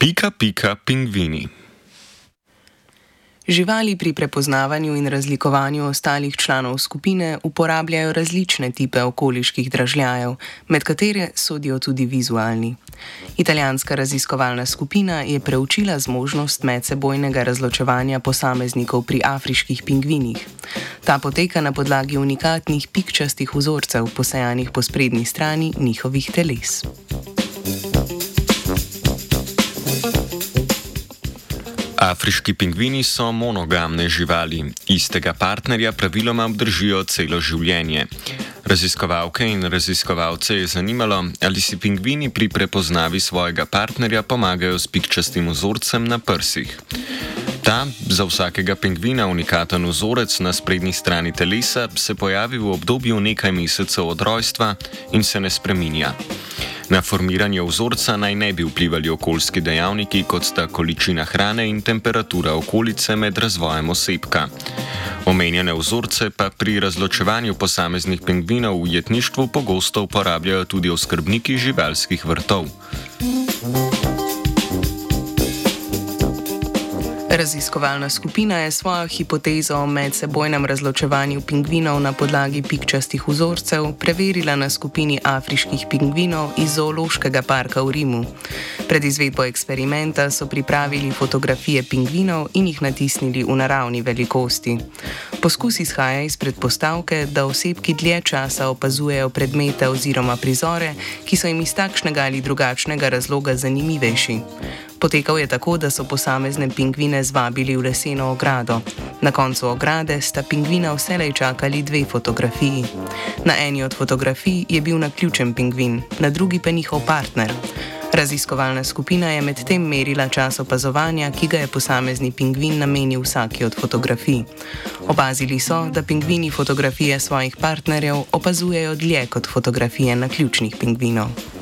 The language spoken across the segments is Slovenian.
Pika, pika, pingvini. Živali pri prepoznavanju in razlikovanju ostalih članov skupine uporabljajo različne type okoliških dražljajev, med katere sodijo tudi vizualni. Italijanska raziskovalna skupina je preučila zmožnost medsebojnega razločevanja posameznikov pri afriških pingvinih. Ta poteka na podlagi unikatnih pikčastih vzorcev, posejanih po sprednji strani njihovih teles. Afriški pingvini so monogamne živali. Istega partnerja praviloma obdržijo celo življenje. Raziskovalke in raziskovalce je zanimalo, ali si pingvini pri prepoznavi svojega partnerja pomagajo s pikčastim vzorcem na prsih. Ta, za vsakega pingvina unikaten vzorec na sprednji strani telesa, se pojavi v obdobju nekaj mesecev od rojstva in se ne spreminja. Na formiranje vzorca naj ne bi vplivali okoljski dejavniki, kot sta količina hrane in temperatura okolice med razvojem osebka. Omenjene vzorce pa pri razločevanju posameznih pingvinov v jetništvu pogosto uporabljajo tudi oskrbniki živalskih vrtov. Raziskovalna skupina je svojo hipotezo o medsebojnem razločevanju pingvinov na podlagi pikčastih vzorcev preverila na skupini afriških pingvinov iz zoološkega parka v Rimu. Pred izvedbo eksperimenta so pripravili fotografije pingvinov in jih natisnili v naravni velikosti. Poskus izhaja iz predpostavke, da osebki dlje časa opazujejo predmete oziroma prizore, ki so jim iz takšnega ali drugačnega razloga zanimivejši. Potekal je tako, da so posamezne pingvine zvabili v leseno ogrado. Na koncu ograde sta pingvina vselej čakali dve fotografiji. Na eni od fotografij je bil naključen pingvin, na drugi pa njihov partner. Raziskovalna skupina je medtem merila čas opazovanja, ki ga je posamezni pingvin namenil vsaki od fotografij. Opazili so, da pingvini fotografije svojih partnerjev opazujejo dlje kot fotografije naključnih pingvinov.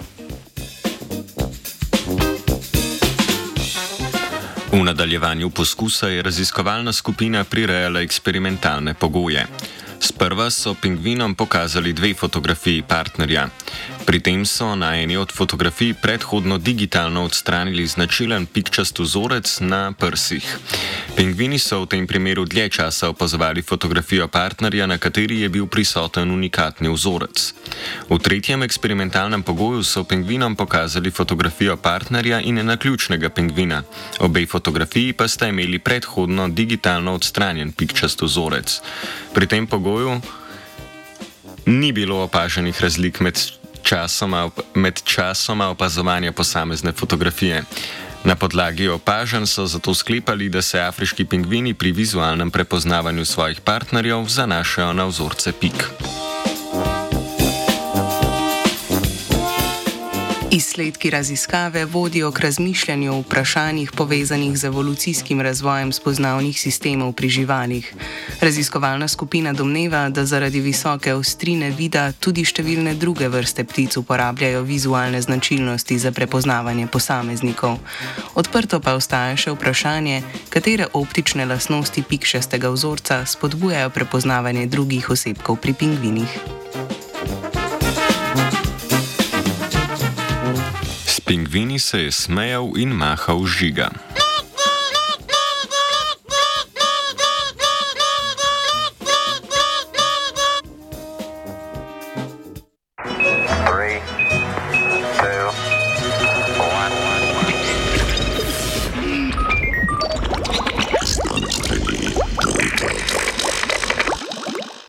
V nadaljevanju poskusa je raziskovalna skupina prirejala eksperimentalne pogoje. Sprva so pingvinom pokazali dve fotografiji partnerja. Pri tem so na eni od fotografij predhodno digitalno odstranili značilen pikčast vzorec na prsih. Pingvini so v tem primeru dlje časa opazovali fotografijo partnerja, na kateri je bil prisoten unikatni vzorec. V tretjem eksperimentalnem pogoju so pingvinom pokazali fotografijo partnerja in naključnega pingvina. Obe fotografiji pa sta imeli predhodno digitalno odstranjen pikčast vzorec. Pri tem pogoju ni bilo opaženih razlik med časoma, med časoma opazovanja posamezne fotografije. Na podlagi opažanj so zato sklepali, da se afriški pingvini pri vizualnem prepoznavanju svojih partnerjev zanašajo na vzorce pik. Izsledki raziskave vodijo k razmišljanju o vprašanjih povezanih z evolucijskim razvojem spoznavnih sistemov pri živalih. Raziskovalna skupina domneva, da zaradi visoke ostrine vida tudi številne druge vrste ptic uporabljajo vizualne značilnosti za prepoznavanje posameznikov. Odprto pa ostaja še vprašanje, katere optične lasnosti pikšestega vzorca spodbujajo prepoznavanje drugih osebkov pri pingvinih. Pingvini se je smejal in mahal žiga.